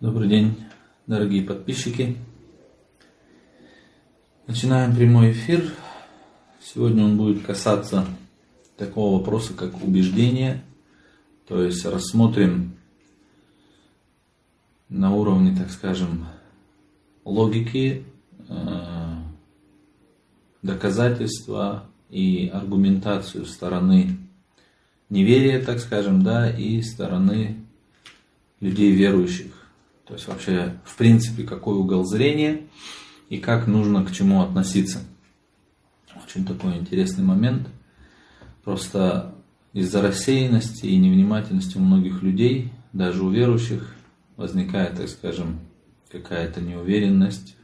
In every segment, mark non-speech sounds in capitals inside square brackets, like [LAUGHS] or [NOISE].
Добрый день, дорогие подписчики. Начинаем прямой эфир. Сегодня он будет касаться такого вопроса, как убеждение. То есть рассмотрим на уровне, так скажем, логики, э, доказательства и аргументацию стороны неверия, так скажем, да, и стороны людей верующих. То есть вообще, в принципе, какой угол зрения и как нужно к чему относиться. Очень такой интересный момент. Просто из-за рассеянности и невнимательности у многих людей, даже у верующих, возникает, так скажем, какая-то неуверенность,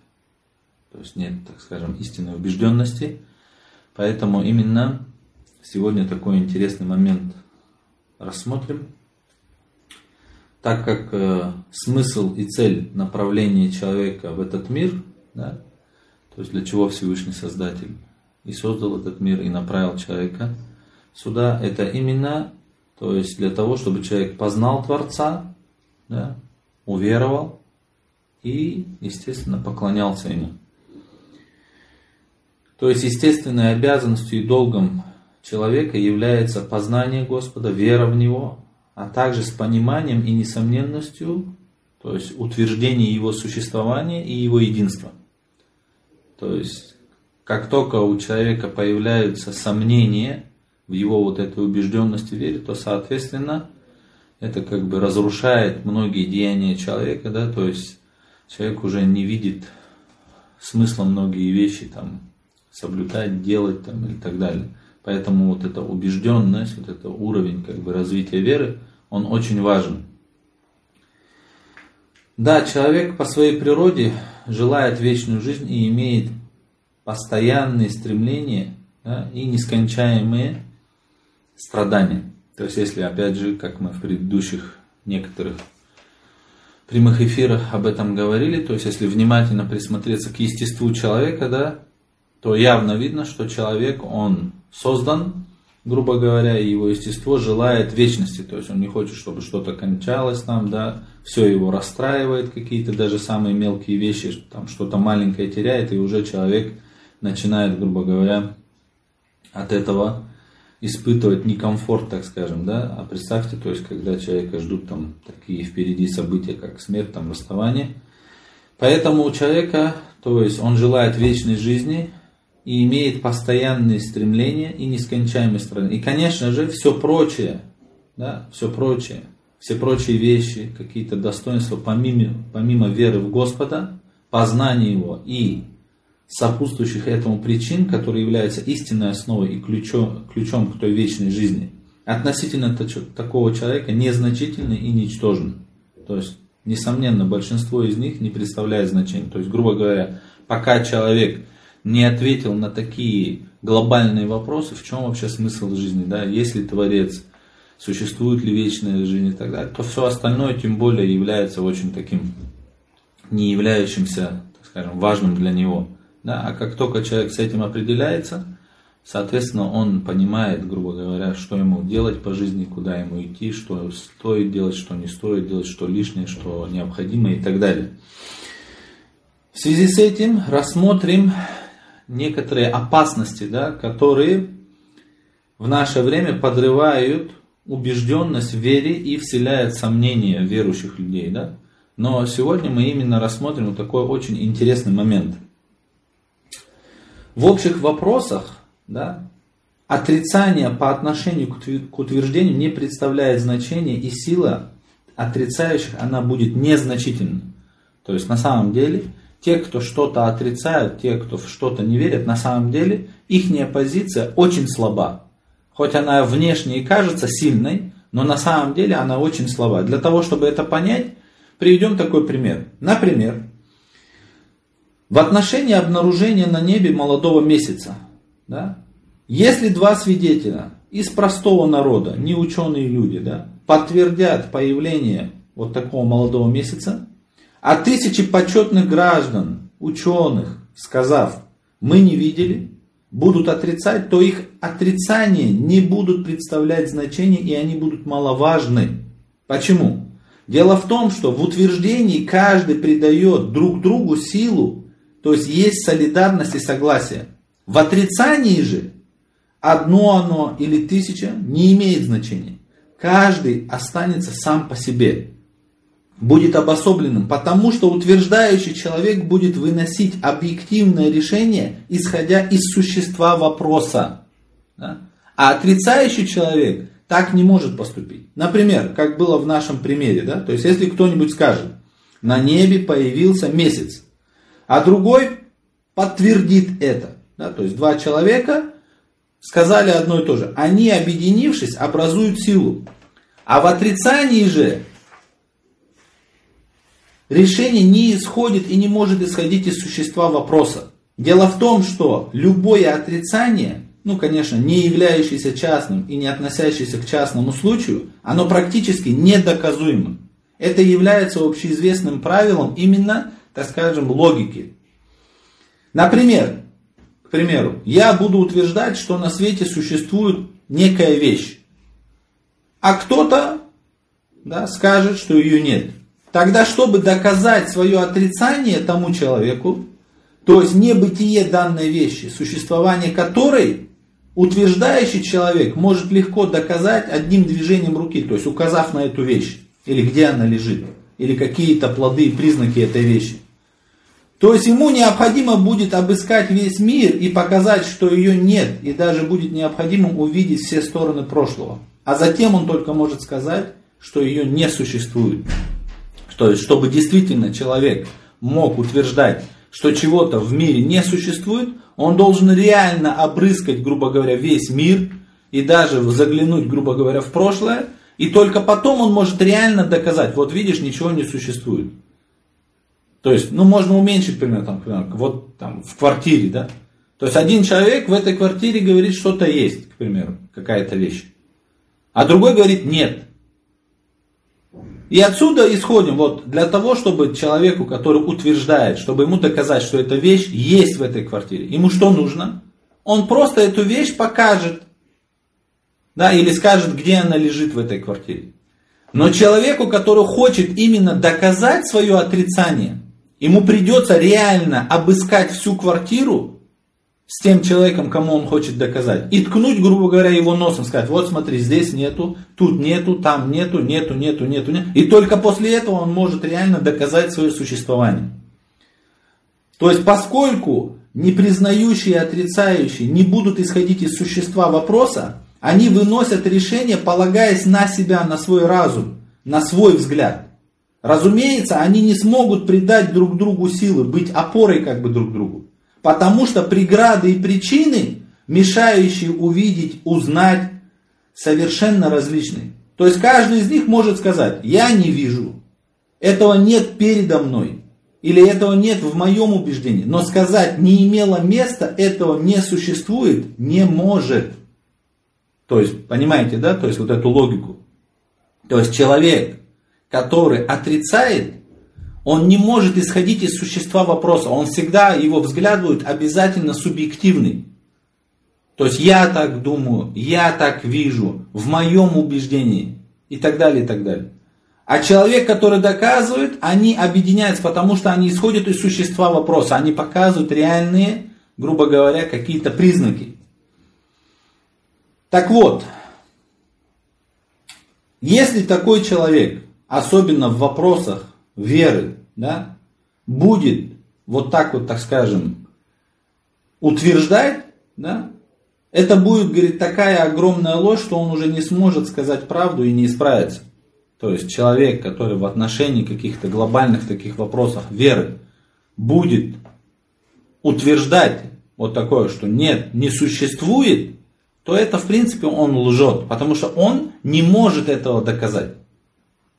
то есть нет, так скажем, истинной убежденности. Поэтому именно сегодня такой интересный момент рассмотрим так как э, смысл и цель направления человека в этот мир, да, то есть для чего Всевышний Создатель и создал этот мир и направил человека сюда, это именно, то есть для того, чтобы человек познал Творца, да, уверовал и, естественно, поклонялся Ему. То есть естественной обязанностью и долгом человека является познание Господа, вера в Него, а также с пониманием и несомненностью, то есть утверждение его существования и его единства. То есть, как только у человека появляются сомнения в его вот этой убежденности вере, то, соответственно, это как бы разрушает многие деяния человека, да, то есть человек уже не видит смысла многие вещи там соблюдать, делать там и так далее. Поэтому вот эта убежденность, вот этот уровень как бы развития веры, он очень важен. Да, человек по своей природе желает вечную жизнь и имеет постоянные стремления да, и нескончаемые страдания. То есть, если, опять же, как мы в предыдущих некоторых прямых эфирах об этом говорили, то есть, если внимательно присмотреться к естеству человека, да, то явно видно, что человек, он создан, грубо говоря, и его естество желает вечности, то есть он не хочет, чтобы что-то кончалось там, да, все его расстраивает, какие-то даже самые мелкие вещи, там что-то маленькое теряет, и уже человек начинает, грубо говоря, от этого испытывать некомфорт, так скажем, да, а представьте, то есть, когда человека ждут там такие впереди события, как смерть, там, расставание, поэтому у человека, то есть, он желает вечной жизни, и имеет постоянные стремления и нескончаемые страдания. И, конечно же, все прочее, да, все прочее, все прочие вещи, какие-то достоинства, помимо, помимо веры в Господа, познания Его и сопутствующих этому причин, которые являются истинной основой и ключом, ключом к той вечной жизни, относительно такого человека незначительны и ничтожны. То есть, несомненно, большинство из них не представляет значения. То есть, грубо говоря, пока человек не ответил на такие глобальные вопросы, в чем вообще смысл жизни, да, есть ли Творец, существует ли вечная жизнь и так далее, то все остальное тем более является очень таким не являющимся, так скажем, важным для него. Да, а как только человек с этим определяется, соответственно, он понимает, грубо говоря, что ему делать по жизни, куда ему идти, что стоит делать, что не стоит делать, что лишнее, что необходимо и так далее. В связи с этим рассмотрим некоторые опасности, да, которые в наше время подрывают убежденность в вере и вселяют сомнения верующих людей. Да? Но сегодня мы именно рассмотрим вот такой очень интересный момент. В общих вопросах да, отрицание по отношению к утверждению не представляет значения, и сила отрицающих она будет незначительна. То есть на самом деле те, кто что-то отрицают, те, кто в что-то не верят, на самом деле их позиция очень слаба. Хоть она внешне и кажется сильной, но на самом деле она очень слаба. Для того, чтобы это понять, приведем такой пример. Например, в отношении обнаружения на небе молодого месяца, да, если два свидетеля из простого народа, не ученые люди, да, подтвердят появление вот такого молодого месяца, а тысячи почетных граждан, ученых, сказав, мы не видели, будут отрицать, то их отрицания не будут представлять значение и они будут маловажны. Почему? Дело в том, что в утверждении каждый придает друг другу силу, то есть есть солидарность и согласие. В отрицании же одно оно или тысяча не имеет значения. Каждый останется сам по себе, будет обособленным, потому что утверждающий человек будет выносить объективное решение, исходя из существа вопроса. Да? А отрицающий человек так не может поступить. Например, как было в нашем примере, да? то есть если кто-нибудь скажет, на небе появился месяц, а другой подтвердит это. Да? То есть два человека сказали одно и то же. Они, объединившись, образуют силу. А в отрицании же решение не исходит и не может исходить из существа вопроса. Дело в том, что любое отрицание ну, конечно, не являющийся частным и не относящийся к частному случаю, оно практически недоказуемо. Это является общеизвестным правилом именно, так скажем, логики. Например, к примеру, я буду утверждать, что на свете существует некая вещь, а кто-то да, скажет, что ее нет. Тогда, чтобы доказать свое отрицание тому человеку, то есть небытие данной вещи, существование которой утверждающий человек может легко доказать одним движением руки, то есть указав на эту вещь, или где она лежит, или какие-то плоды и признаки этой вещи. То есть ему необходимо будет обыскать весь мир и показать, что ее нет, и даже будет необходимо увидеть все стороны прошлого. А затем он только может сказать, что ее не существует. То есть, чтобы действительно человек мог утверждать, что чего-то в мире не существует, он должен реально обрыскать, грубо говоря, весь мир и даже заглянуть, грубо говоря, в прошлое, и только потом он может реально доказать, вот видишь, ничего не существует. То есть, ну, можно уменьшить пример, там, вот там в квартире, да. То есть, один человек в этой квартире говорит, что-то есть, к примеру, какая-то вещь. А другой говорит, нет. И отсюда исходим, вот для того, чтобы человеку, который утверждает, чтобы ему доказать, что эта вещь есть в этой квартире, ему что нужно? Он просто эту вещь покажет. Да, или скажет, где она лежит в этой квартире. Но человеку, который хочет именно доказать свое отрицание, ему придется реально обыскать всю квартиру с тем человеком, кому он хочет доказать. И ткнуть, грубо говоря, его носом, сказать, вот смотри, здесь нету, тут нету, там нету, нету, нету, нету, нету. И только после этого он может реально доказать свое существование. То есть, поскольку не признающие и отрицающие не будут исходить из существа вопроса, они выносят решение, полагаясь на себя, на свой разум, на свой взгляд. Разумеется, они не смогут придать друг другу силы, быть опорой как бы друг другу. Потому что преграды и причины, мешающие увидеть, узнать, совершенно различны. То есть каждый из них может сказать, я не вижу, этого нет передо мной, или этого нет в моем убеждении. Но сказать не имело места, этого не существует, не может. То есть, понимаете, да, то есть вот эту логику. То есть человек, который отрицает, он не может исходить из существа вопроса. Он всегда, его взгляд будет обязательно субъективный. То есть я так думаю, я так вижу, в моем убеждении и так далее, и так далее. А человек, который доказывает, они объединяются, потому что они исходят из существа вопроса. Они показывают реальные, грубо говоря, какие-то признаки. Так вот, если такой человек, особенно в вопросах веры, да, будет вот так вот, так скажем, утверждать, да, это будет, говорит, такая огромная ложь, что он уже не сможет сказать правду и не исправиться. То есть человек, который в отношении каких-то глобальных таких вопросов веры будет утверждать вот такое, что нет, не существует, то это в принципе он лжет, потому что он не может этого доказать.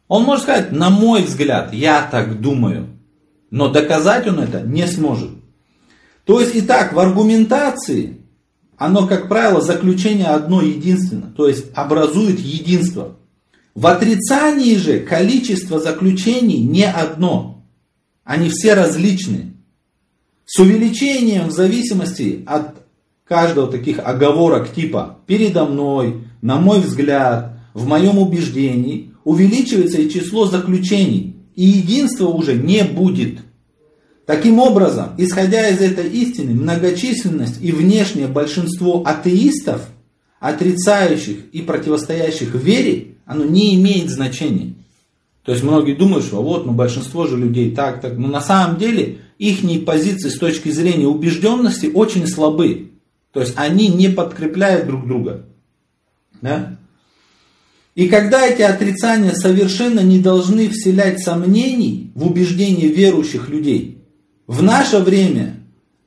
Он может сказать, на мой взгляд, я так думаю, но доказать он это не сможет. То есть, итак, в аргументации оно, как правило, заключение одно единственно, то есть образует единство. В отрицании же количество заключений не одно, они все различны. С увеличением в зависимости от каждого таких оговорок типа «передо мной», «на мой взгляд», в моем убеждении, увеличивается и число заключений, и единства уже не будет. Таким образом, исходя из этой истины, многочисленность и внешнее большинство атеистов, отрицающих и противостоящих вере, оно не имеет значения. То есть многие думают, что вот, ну большинство же людей так, так. Но на самом деле их позиции с точки зрения убежденности очень слабы. То есть они не подкрепляют друг друга. Да? И когда эти отрицания совершенно не должны вселять сомнений в убеждения верующих людей, в наше время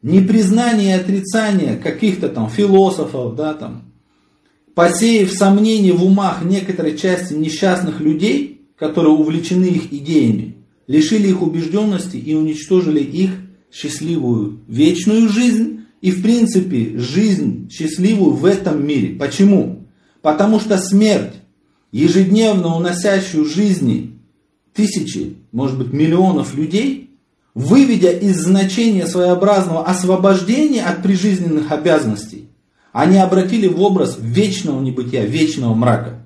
непризнание и отрицание каких-то там философов, да, там, посеяв сомнения в умах некоторой части несчастных людей, которые увлечены их идеями, лишили их убежденности и уничтожили их счастливую вечную жизнь и в принципе жизнь счастливую в этом мире. Почему? Потому что смерть, ежедневно уносящую жизни тысячи, может быть миллионов людей, выведя из значения своеобразного освобождения от прижизненных обязанностей, они обратили в образ вечного небытия, вечного мрака.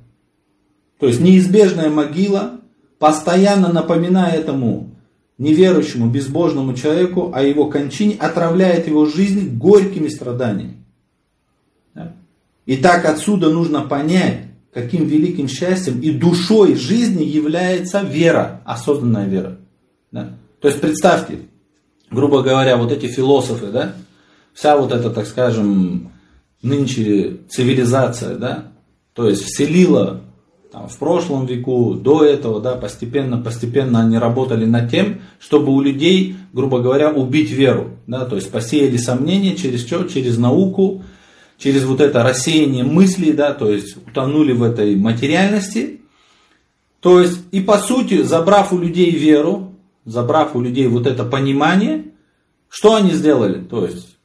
То есть неизбежная могила, постоянно напоминая этому неверующему, безбожному человеку о его кончине, отравляет его жизнь горькими страданиями. И так отсюда нужно понять, каким великим счастьем и душой жизни является вера, осознанная вера. Да? То есть представьте, грубо говоря, вот эти философы, да, вся вот эта, так скажем, нынче цивилизация, да, то есть вселила там, в прошлом веку, до этого, да, постепенно, постепенно они работали над тем, чтобы у людей, грубо говоря, убить веру, да, то есть посеяли сомнения через что? Через науку, через вот это рассеяние мыслей, да, то есть утонули в этой материальности, то есть и по сути, забрав у людей веру, забрав у людей вот это понимание, что они сделали? То есть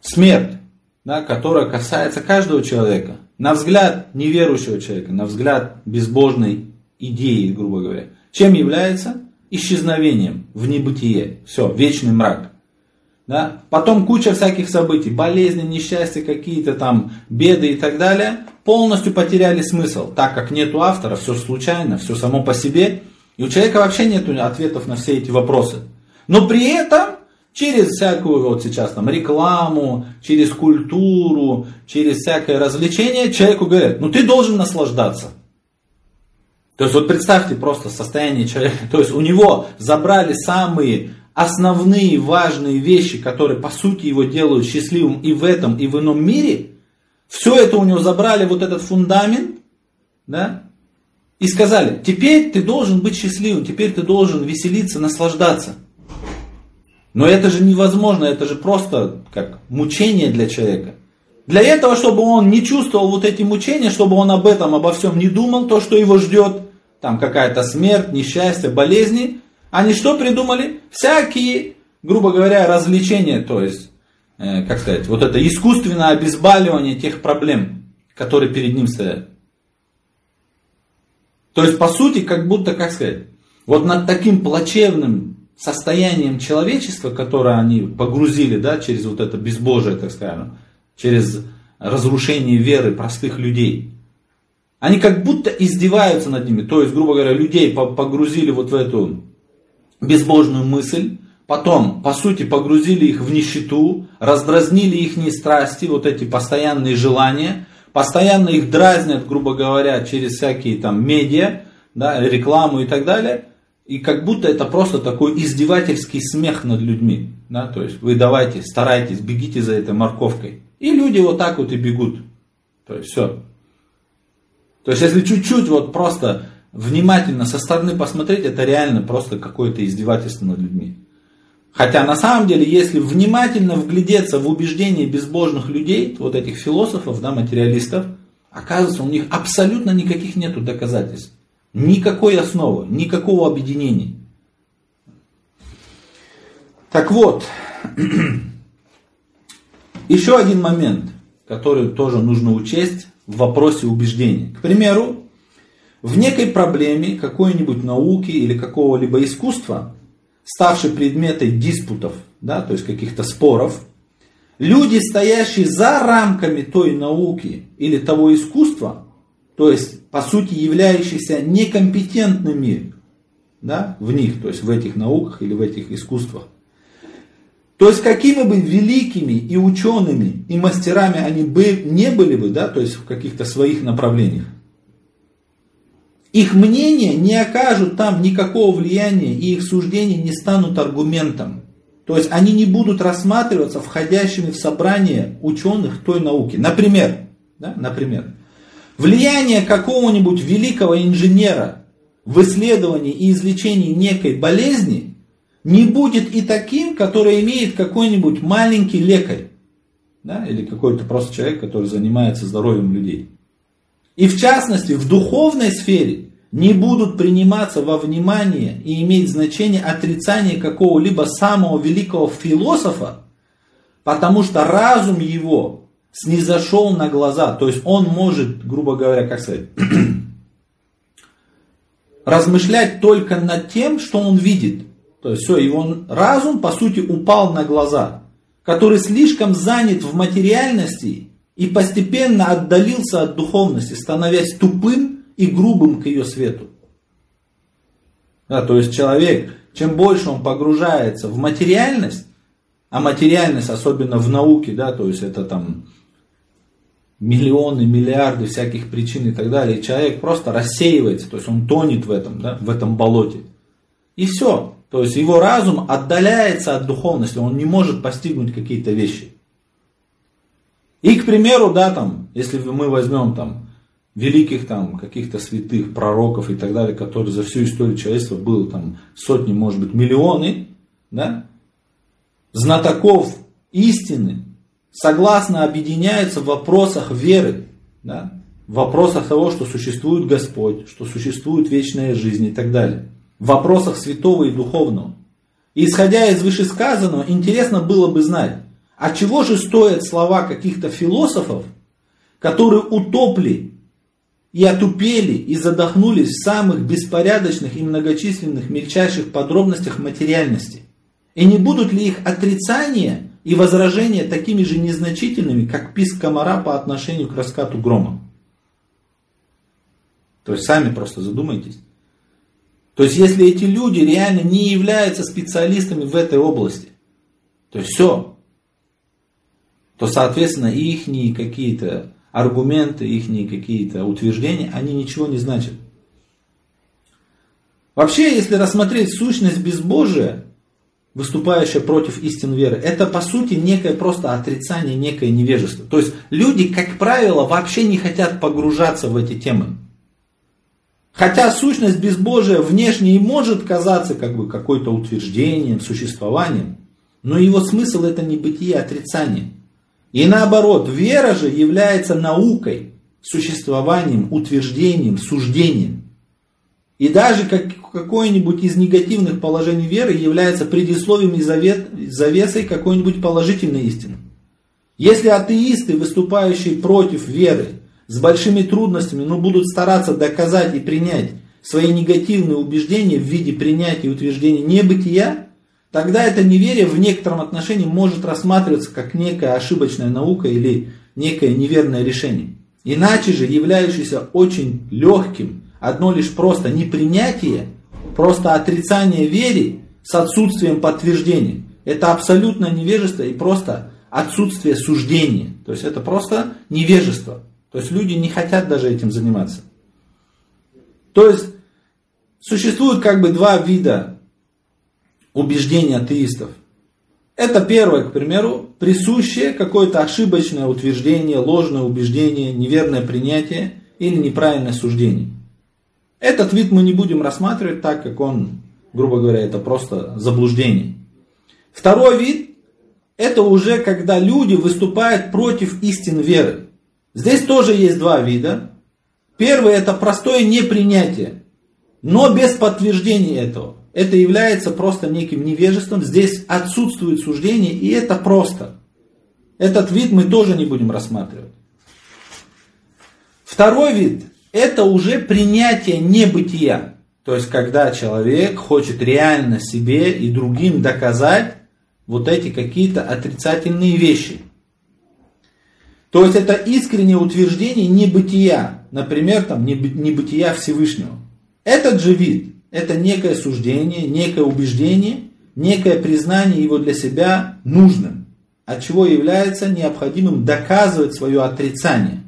смерть, да, которая касается каждого человека. На взгляд неверующего человека, на взгляд безбожной идеи, грубо говоря. Чем является? Исчезновением в небытие. Все, вечный мрак. Да? Потом куча всяких событий, болезни, несчастья какие-то там, беды и так далее, полностью потеряли смысл, так как нету автора, все случайно, все само по себе. И у человека вообще нет ответов на все эти вопросы. Но при этом через всякую вот сейчас там рекламу, через культуру, через всякое развлечение человеку говорят, ну ты должен наслаждаться. То есть вот представьте просто состояние человека, [LAUGHS] то есть у него забрали самые основные важные вещи, которые по сути его делают счастливым и в этом, и в ином мире, все это у него забрали, вот этот фундамент, да, и сказали, теперь ты должен быть счастливым, теперь ты должен веселиться, наслаждаться. Но это же невозможно, это же просто как мучение для человека. Для этого, чтобы он не чувствовал вот эти мучения, чтобы он об этом, обо всем не думал, то, что его ждет, там какая-то смерть, несчастье, болезни, они что придумали? Всякие, грубо говоря, развлечения, то есть, э, как сказать, вот это искусственное обезболивание тех проблем, которые перед ним стоят. То есть, по сути, как будто, как сказать, вот над таким плачевным состоянием человечества, которое они погрузили, да, через вот это безбожие, так скажем, через разрушение веры простых людей, они как будто издеваются над ними. То есть, грубо говоря, людей погрузили вот в эту безбожную мысль, потом, по сути, погрузили их в нищету, раздразнили их страсти, вот эти постоянные желания, постоянно их дразнят, грубо говоря, через всякие там медиа, да, рекламу и так далее. И как будто это просто такой издевательский смех над людьми. Да? То есть вы давайте, старайтесь, бегите за этой морковкой. И люди вот так вот и бегут. То есть все. То есть если чуть-чуть вот просто внимательно со стороны посмотреть, это реально просто какое-то издевательство над людьми. Хотя на самом деле, если внимательно вглядеться в убеждения безбожных людей, вот этих философов, да, материалистов, оказывается, у них абсолютно никаких нету доказательств. Никакой основы, никакого объединения. Так вот, [CLEARS THROAT] еще один момент, который тоже нужно учесть в вопросе убеждений. К примеру, в некой проблеме какой-нибудь науки или какого-либо искусства ставший предметом диспутов, да, то есть каких-то споров, люди, стоящие за рамками той науки или того искусства, то есть, по сути, являющиеся некомпетентными да, в них, то есть в этих науках или в этих искусствах. То есть, какими бы великими и учеными, и мастерами они бы не были бы, да, то есть в каких-то своих направлениях, их мнения не окажут там никакого влияния, и их суждения не станут аргументом. То есть они не будут рассматриваться входящими в собрание ученых той науки. Например, да, например, влияние какого-нибудь великого инженера в исследовании и излечении некой болезни не будет и таким, который имеет какой-нибудь маленький лекарь. Да, или какой-то просто человек, который занимается здоровьем людей. И в частности, в духовной сфере не будут приниматься во внимание и иметь значение отрицание какого-либо самого великого философа, потому что разум его снизошел на глаза. То есть он может, грубо говоря, как сказать, [CLEARS THROAT] размышлять только над тем, что он видит. То есть все, его разум, по сути, упал на глаза, который слишком занят в материальности и постепенно отдалился от духовности, становясь тупым и грубым к ее свету. Да, то есть человек, чем больше он погружается в материальность, а материальность, особенно в науке, да, то есть это там миллионы, миллиарды всяких причин и так далее, и человек просто рассеивается, то есть он тонет в этом, да, в этом болоте. И все. То есть его разум отдаляется от духовности, он не может постигнуть какие-то вещи. И, к примеру, да, там, если мы возьмем там великих там каких-то святых пророков и так далее, которые за всю историю человечества было там сотни, может быть, миллионы, да, знатоков истины, согласно объединяются в вопросах веры, да, в вопросах того, что существует Господь, что существует вечная жизнь и так далее, в вопросах святого и духовного. И исходя из вышесказанного, интересно было бы знать, а чего же стоят слова каких-то философов, которые утопли и отупели и задохнулись в самых беспорядочных и многочисленных мельчайших подробностях материальности? И не будут ли их отрицания и возражения такими же незначительными, как писк комара по отношению к раскату грома? То есть сами просто задумайтесь. То есть если эти люди реально не являются специалистами в этой области, то есть все, то, соответственно, их какие-то аргументы, их какие-то утверждения, они ничего не значат. Вообще, если рассмотреть сущность безбожия, выступающая против истин веры, это по сути некое просто отрицание, некое невежество. То есть люди, как правило, вообще не хотят погружаться в эти темы. Хотя сущность безбожия внешне и может казаться как бы какой-то утверждением, существованием, но его смысл это не бытие, а отрицание. И наоборот, вера же является наукой, существованием, утверждением, суждением. И даже как, какое-нибудь из негативных положений веры является предисловием и завет, завесой какой-нибудь положительной истины. Если атеисты, выступающие против веры, с большими трудностями, но будут стараться доказать и принять свои негативные убеждения в виде принятия и утверждения небытия, тогда это неверие в некотором отношении может рассматриваться как некая ошибочная наука или некое неверное решение. Иначе же, являющееся очень легким, одно лишь просто непринятие, просто отрицание веры с отсутствием подтверждения. Это абсолютное невежество и просто отсутствие суждения. То есть это просто невежество. То есть люди не хотят даже этим заниматься. То есть существует как бы два вида убеждения атеистов. Это первое, к примеру, присущее какое-то ошибочное утверждение, ложное убеждение, неверное принятие или неправильное суждение. Этот вид мы не будем рассматривать так, как он, грубо говоря, это просто заблуждение. Второй вид – это уже когда люди выступают против истин веры. Здесь тоже есть два вида. Первый – это простое непринятие, но без подтверждения этого это является просто неким невежеством. Здесь отсутствует суждение, и это просто. Этот вид мы тоже не будем рассматривать. Второй вид – это уже принятие небытия. То есть, когда человек хочет реально себе и другим доказать вот эти какие-то отрицательные вещи – То есть это искреннее утверждение небытия, например, там, небытия Всевышнего. Этот же вид, это некое суждение, некое убеждение, некое признание его для себя нужным, от чего является необходимым доказывать свое отрицание.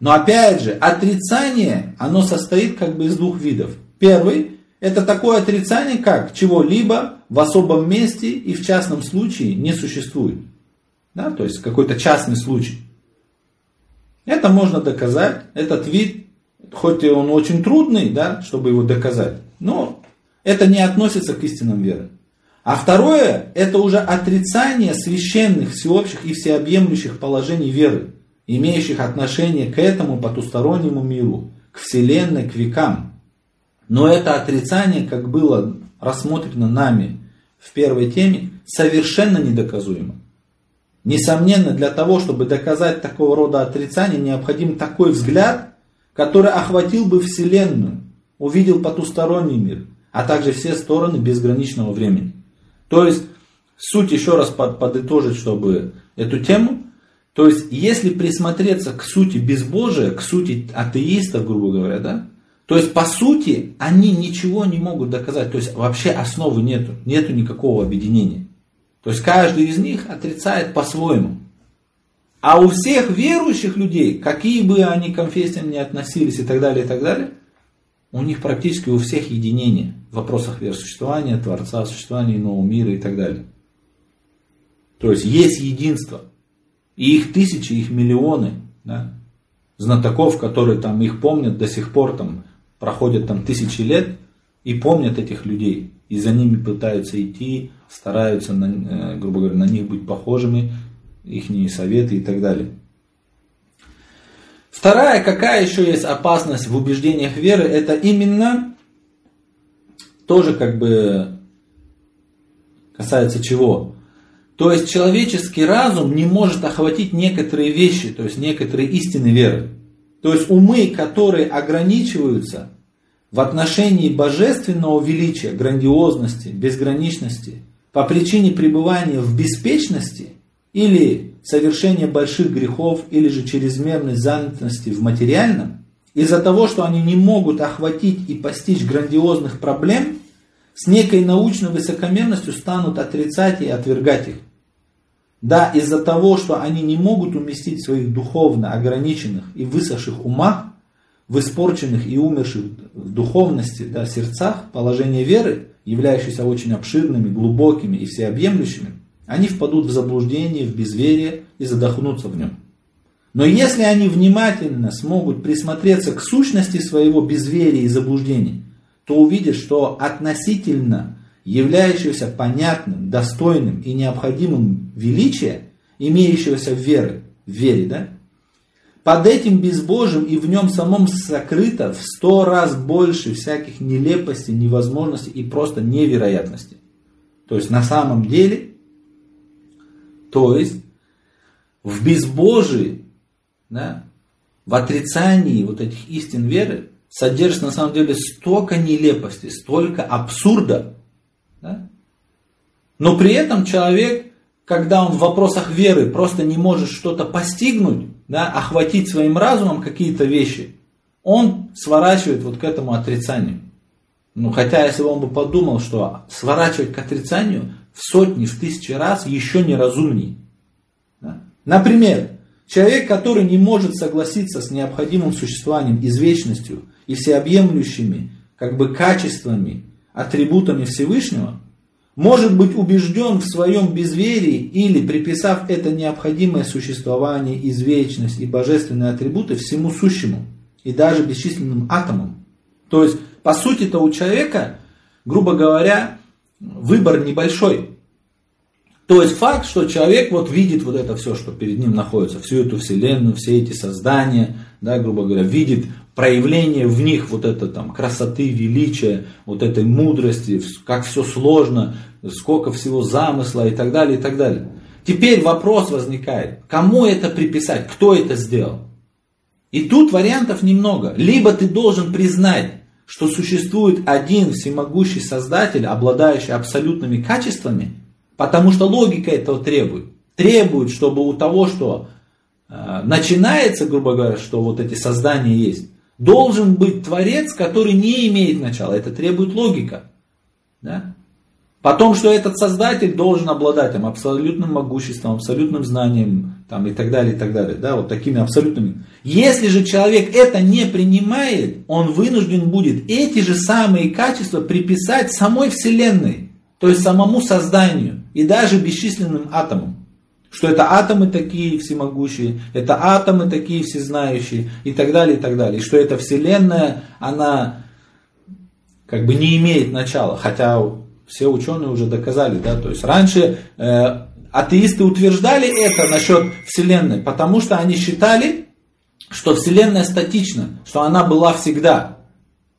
Но опять же, отрицание, оно состоит как бы из двух видов. Первый – это такое отрицание, как чего-либо в особом месте и в частном случае не существует. Да? То есть какой-то частный случай. Это можно доказать, этот вид, хоть и он очень трудный, да, чтобы его доказать, но это не относится к истинам веры. А второе, это уже отрицание священных, всеобщих и всеобъемлющих положений веры имеющих отношение к этому потустороннему миру, к Вселенной, к векам. Но это отрицание, как было рассмотрено нами в первой теме, совершенно недоказуемо. Несомненно, для того, чтобы доказать такого рода отрицание, необходим такой взгляд, который охватил бы Вселенную, увидел потусторонний мир, а также все стороны безграничного времени. То есть, суть еще раз подытожить, чтобы эту тему, то есть, если присмотреться к сути безбожия, к сути атеистов, грубо говоря, да, то есть, по сути, они ничего не могут доказать. То есть, вообще основы нету, нету никакого объединения. То есть, каждый из них отрицает по-своему. А у всех верующих людей, какие бы они конфессиям ни относились и так далее, и так далее, у них практически у всех единение в вопросах веросуществования, Творца, существования иного мира и так далее. То есть есть единство. И их тысячи, их миллионы да, знатоков, которые там их помнят до сих пор, там проходят там тысячи лет и помнят этих людей. И за ними пытаются идти, стараются, на, э, грубо говоря, на них быть похожими, их советы и так далее. Вторая, какая еще есть опасность в убеждениях веры, это именно тоже как бы касается чего? То есть человеческий разум не может охватить некоторые вещи, то есть некоторые истины веры. То есть умы, которые ограничиваются в отношении божественного величия, грандиозности, безграничности, по причине пребывания в беспечности или совершения больших грехов, или же чрезмерной занятости в материальном, из-за того, что они не могут охватить и постичь грандиозных проблем, с некой научной высокомерностью станут отрицать и отвергать их. Да, из-за того, что они не могут уместить своих духовно ограниченных и высохших умах, в испорченных и умерших в духовности да, сердцах положение веры, являющиеся очень обширными, глубокими и всеобъемлющими, они впадут в заблуждение, в безверие и задохнутся в нем. Но если они внимательно смогут присмотреться к сущности своего безверия и заблуждений, то увидят, что относительно являющегося понятным, достойным и необходимым величия, имеющегося в вере, в вере, да? Под этим безбожием и в нем самом сокрыто в сто раз больше всяких нелепостей, невозможностей и просто невероятностей. То есть на самом деле, то есть в безбожии, да, в отрицании вот этих истин веры содержится на самом деле столько нелепостей, столько абсурда, да? Но при этом человек, когда он в вопросах веры просто не может что-то постигнуть, да, охватить своим разумом какие-то вещи, он сворачивает вот к этому отрицанию. Ну, хотя, если бы он бы подумал, что сворачивать к отрицанию в сотни, в тысячи раз еще неразумней. Да? Например, человек, который не может согласиться с необходимым существованием, извечностью и всеобъемлющими как бы качествами атрибутами Всевышнего, может быть убежден в своем безверии или, приписав это необходимое существование, извечность и божественные атрибуты всему сущему и даже бесчисленным атомам. То есть, по сути-то у человека, грубо говоря, выбор небольшой. То есть факт, что человек вот видит вот это все, что перед ним находится, всю эту вселенную, все эти создания, да, грубо говоря, видит проявление в них вот это там красоты, величия, вот этой мудрости, как все сложно, сколько всего замысла и так далее, и так далее. Теперь вопрос возникает, кому это приписать, кто это сделал? И тут вариантов немного. Либо ты должен признать, что существует один всемогущий создатель, обладающий абсолютными качествами, потому что логика этого требует. Требует, чтобы у того, что э, начинается, грубо говоря, что вот эти создания есть, должен быть Творец, который не имеет начала. Это требует логика. Да? Потом, что этот создатель должен обладать там, абсолютным могуществом, абсолютным знанием там, и так далее, и так далее. Да, вот такими абсолютными. Если же человек это не принимает, он вынужден будет эти же самые качества приписать самой Вселенной, то есть самому созданию и даже бесчисленным атомам. Что это атомы такие всемогущие, это атомы такие всезнающие и так далее, и так далее. И что эта Вселенная, она как бы не имеет начала, хотя все ученые уже доказали, да, то есть раньше э, атеисты утверждали это насчет Вселенной, потому что они считали, что Вселенная статична, что она была всегда,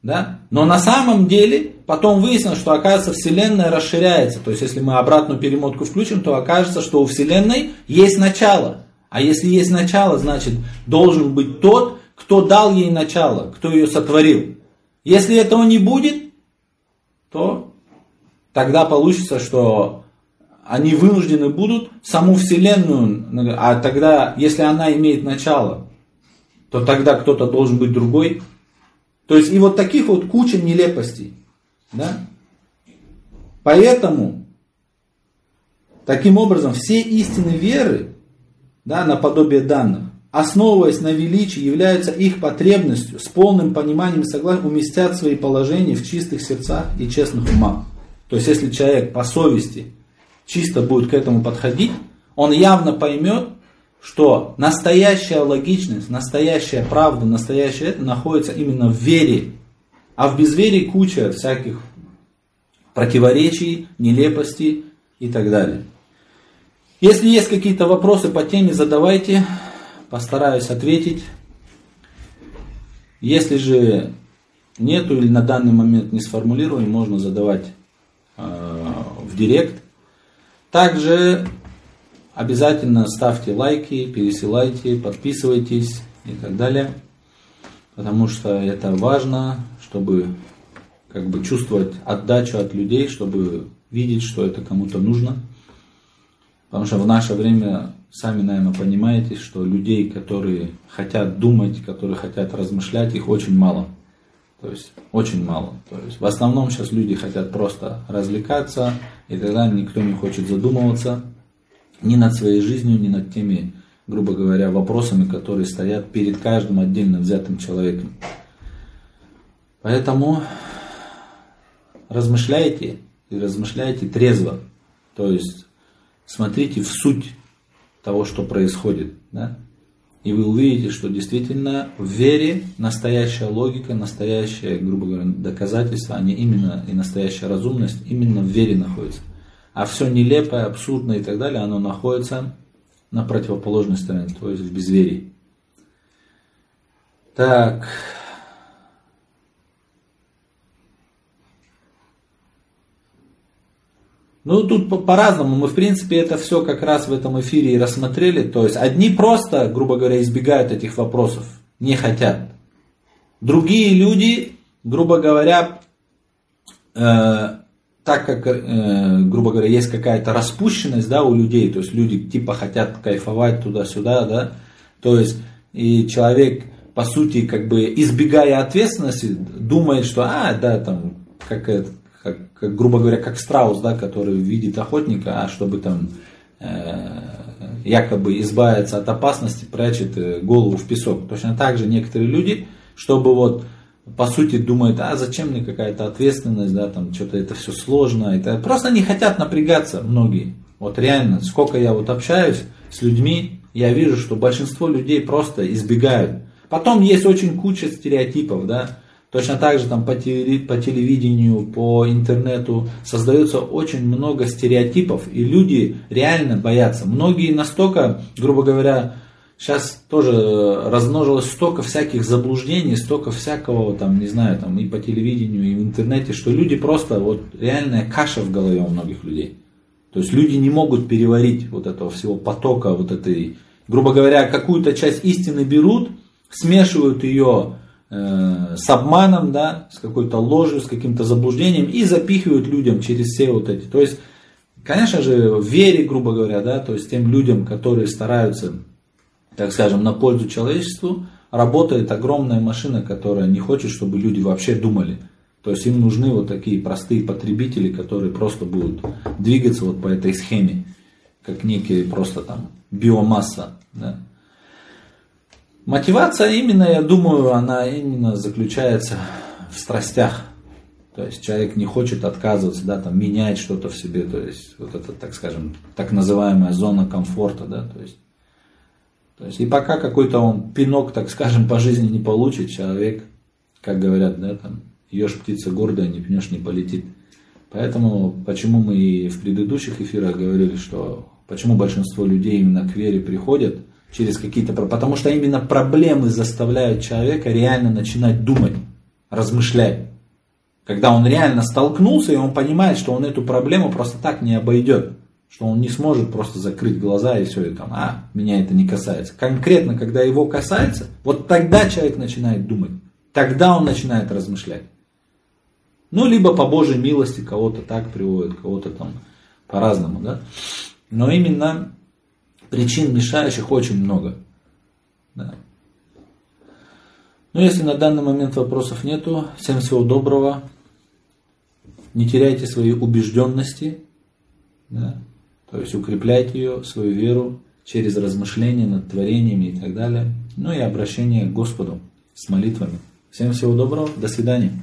да, но на самом деле потом выяснилось, что оказывается Вселенная расширяется, то есть если мы обратную перемотку включим, то окажется, что у Вселенной есть начало, а если есть начало, значит должен быть тот, кто дал ей начало, кто ее сотворил. Если этого не будет, то тогда получится, что они вынуждены будут саму Вселенную, а тогда, если она имеет начало, то тогда кто-то должен быть другой. То есть и вот таких вот куча нелепостей. Да? Поэтому, таким образом, все истины веры, да, наподобие данных, основываясь на величии, являются их потребностью, с полным пониманием и согласием уместят свои положения в чистых сердцах и честных умах. То есть, если человек по совести чисто будет к этому подходить, он явно поймет, что настоящая логичность, настоящая правда, настоящее это находится именно в вере. А в безверии куча всяких противоречий, нелепостей и так далее. Если есть какие-то вопросы по теме, задавайте, постараюсь ответить. Если же нету или на данный момент не сформулировали, можно задавать в директ. Также обязательно ставьте лайки, пересылайте, подписывайтесь и так далее. Потому что это важно, чтобы как бы чувствовать отдачу от людей, чтобы видеть, что это кому-то нужно. Потому что в наше время, сами, наверное, понимаете, что людей, которые хотят думать, которые хотят размышлять, их очень мало. То есть очень мало. То есть в основном сейчас люди хотят просто развлекаться, и тогда никто не хочет задумываться ни над своей жизнью, ни над теми, грубо говоря, вопросами, которые стоят перед каждым отдельно взятым человеком. Поэтому размышляйте и размышляйте трезво. То есть смотрите в суть того, что происходит. Да? И вы увидите, что действительно в вере настоящая логика, настоящее, грубо говоря, доказательство, а не именно и настоящая разумность, именно в вере находится. А все нелепое, абсурдное и так далее, оно находится на противоположной стороне, то есть в безверии. Так, Ну, тут по-разному. Мы, в принципе, это все как раз в этом эфире и рассмотрели. То есть, одни просто, грубо говоря, избегают этих вопросов, не хотят. Другие люди, грубо говоря, э, так как, э, грубо говоря, есть какая-то распущенность да, у людей, то есть люди типа хотят кайфовать туда-сюда, да, то есть и человек, по сути, как бы избегая ответственности, думает, что, а, да, там, как это, как, как, грубо говоря, как страус, да, который видит охотника, а чтобы там э, якобы избавиться от опасности, прячет э, голову в песок. Точно так же некоторые люди, чтобы вот по сути думают, а зачем мне какая-то ответственность, да, там что-то это все сложно, это просто не хотят напрягаться многие. Вот реально, сколько я вот общаюсь с людьми, я вижу, что большинство людей просто избегают. Потом есть очень куча стереотипов, да, Точно так же там по, телевидению, по интернету создается очень много стереотипов, и люди реально боятся. Многие настолько, грубо говоря, сейчас тоже размножилось столько всяких заблуждений, столько всякого, там, не знаю, там и по телевидению, и в интернете, что люди просто, вот реальная каша в голове у многих людей. То есть люди не могут переварить вот этого всего потока, вот этой, грубо говоря, какую-то часть истины берут, смешивают ее Э, с обманом, да, с какой-то ложью, с каким-то заблуждением и запихивают людям через все вот эти. То есть, конечно же, в вере, грубо говоря, да, то есть тем людям, которые стараются так скажем, на пользу человечеству, работает огромная машина, которая не хочет, чтобы люди вообще думали. То есть им нужны вот такие простые потребители, которые просто будут двигаться вот по этой схеме, как некие просто там биомасса. Да. Мотивация именно, я думаю, она именно заключается в страстях. То есть человек не хочет отказываться, да, там, менять что-то в себе, то есть вот это, так скажем, так называемая зона комфорта, да, то есть, то есть и пока какой-то он пинок, так скажем, по жизни не получит, человек, как говорят, да, там, ешь птица гордая, не пнешь, не полетит. Поэтому, почему мы и в предыдущих эфирах говорили, что почему большинство людей именно к вере приходят через какие-то... Потому что именно проблемы заставляют человека реально начинать думать, размышлять. Когда он реально столкнулся, и он понимает, что он эту проблему просто так не обойдет. Что он не сможет просто закрыть глаза и все, и там, а, меня это не касается. Конкретно, когда его касается, вот тогда человек начинает думать. Тогда он начинает размышлять. Ну, либо по Божьей милости кого-то так приводит, кого-то там по-разному, да. Но именно причин мешающих очень много. Да. Ну, если на данный момент вопросов нету, всем всего доброго. Не теряйте свои убежденности, да? то есть укрепляйте ее, свою веру через размышления над творениями и так далее. Ну и обращение к Господу с молитвами. Всем всего доброго, до свидания.